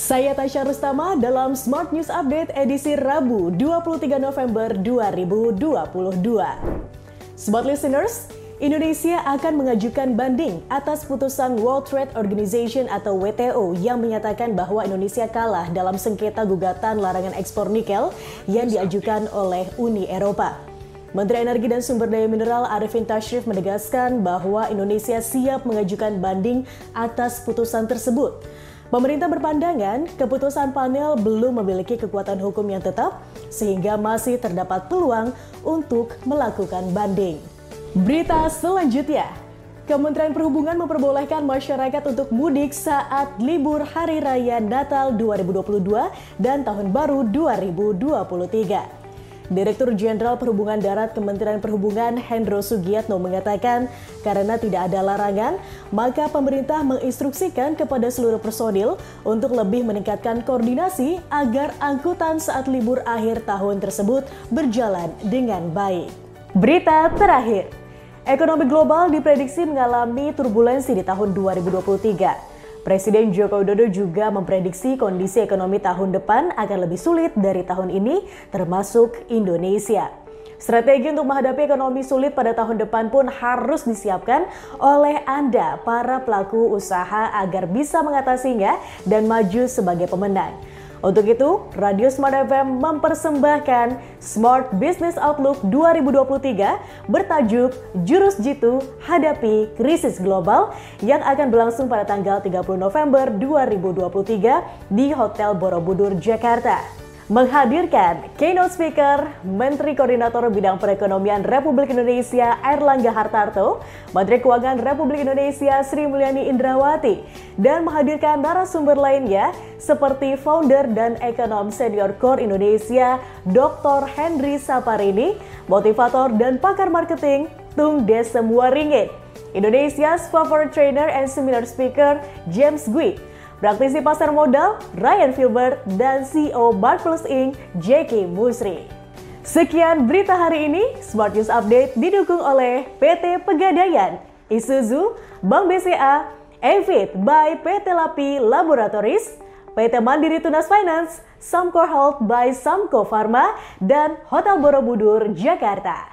Saya Tasya Rustama dalam Smart News Update edisi Rabu 23 November 2022. Smart listeners, Indonesia akan mengajukan banding atas putusan World Trade Organization atau WTO yang menyatakan bahwa Indonesia kalah dalam sengketa gugatan larangan ekspor nikel yang diajukan oleh Uni Eropa. Menteri Energi dan Sumber Daya Mineral Arifin Tashrif menegaskan bahwa Indonesia siap mengajukan banding atas putusan tersebut. Pemerintah berpandangan keputusan panel belum memiliki kekuatan hukum yang tetap sehingga masih terdapat peluang untuk melakukan banding. Berita selanjutnya, Kementerian Perhubungan memperbolehkan masyarakat untuk mudik saat libur Hari Raya Natal 2022 dan Tahun Baru 2023. Direktur Jenderal Perhubungan Darat Kementerian Perhubungan Hendro Sugiatno mengatakan karena tidak ada larangan, maka pemerintah menginstruksikan kepada seluruh personil untuk lebih meningkatkan koordinasi agar angkutan saat libur akhir tahun tersebut berjalan dengan baik. Berita terakhir, ekonomi global diprediksi mengalami turbulensi di tahun 2023. Presiden Joko Widodo juga memprediksi kondisi ekonomi tahun depan akan lebih sulit dari tahun ini, termasuk Indonesia. Strategi untuk menghadapi ekonomi sulit pada tahun depan pun harus disiapkan oleh Anda, para pelaku usaha, agar bisa mengatasinya dan maju sebagai pemenang. Untuk itu, Radio Smart FM mempersembahkan Smart Business Outlook 2023 bertajuk Jurus Jitu Hadapi Krisis Global yang akan berlangsung pada tanggal 30 November 2023 di Hotel Borobudur, Jakarta menghadirkan keynote speaker Menteri Koordinator Bidang Perekonomian Republik Indonesia Erlangga Hartarto, Menteri Keuangan Republik Indonesia Sri Mulyani Indrawati, dan menghadirkan narasumber lainnya seperti founder dan ekonom senior Core Indonesia Dr. Henry Saparini, motivator dan pakar marketing Tung Desem Waringin, Indonesia's favorite trainer and seminar speaker James Gui, Praktisi pasar modal Ryan Filbert dan CEO Barclays Inc. Jackie Musri. Sekian berita hari ini, Smart News Update didukung oleh PT Pegadaian, Isuzu, Bank BCA, Evit by PT Lapi Laboratories, PT Mandiri Tunas Finance, Samco Health by Samco Pharma, dan Hotel Borobudur, Jakarta.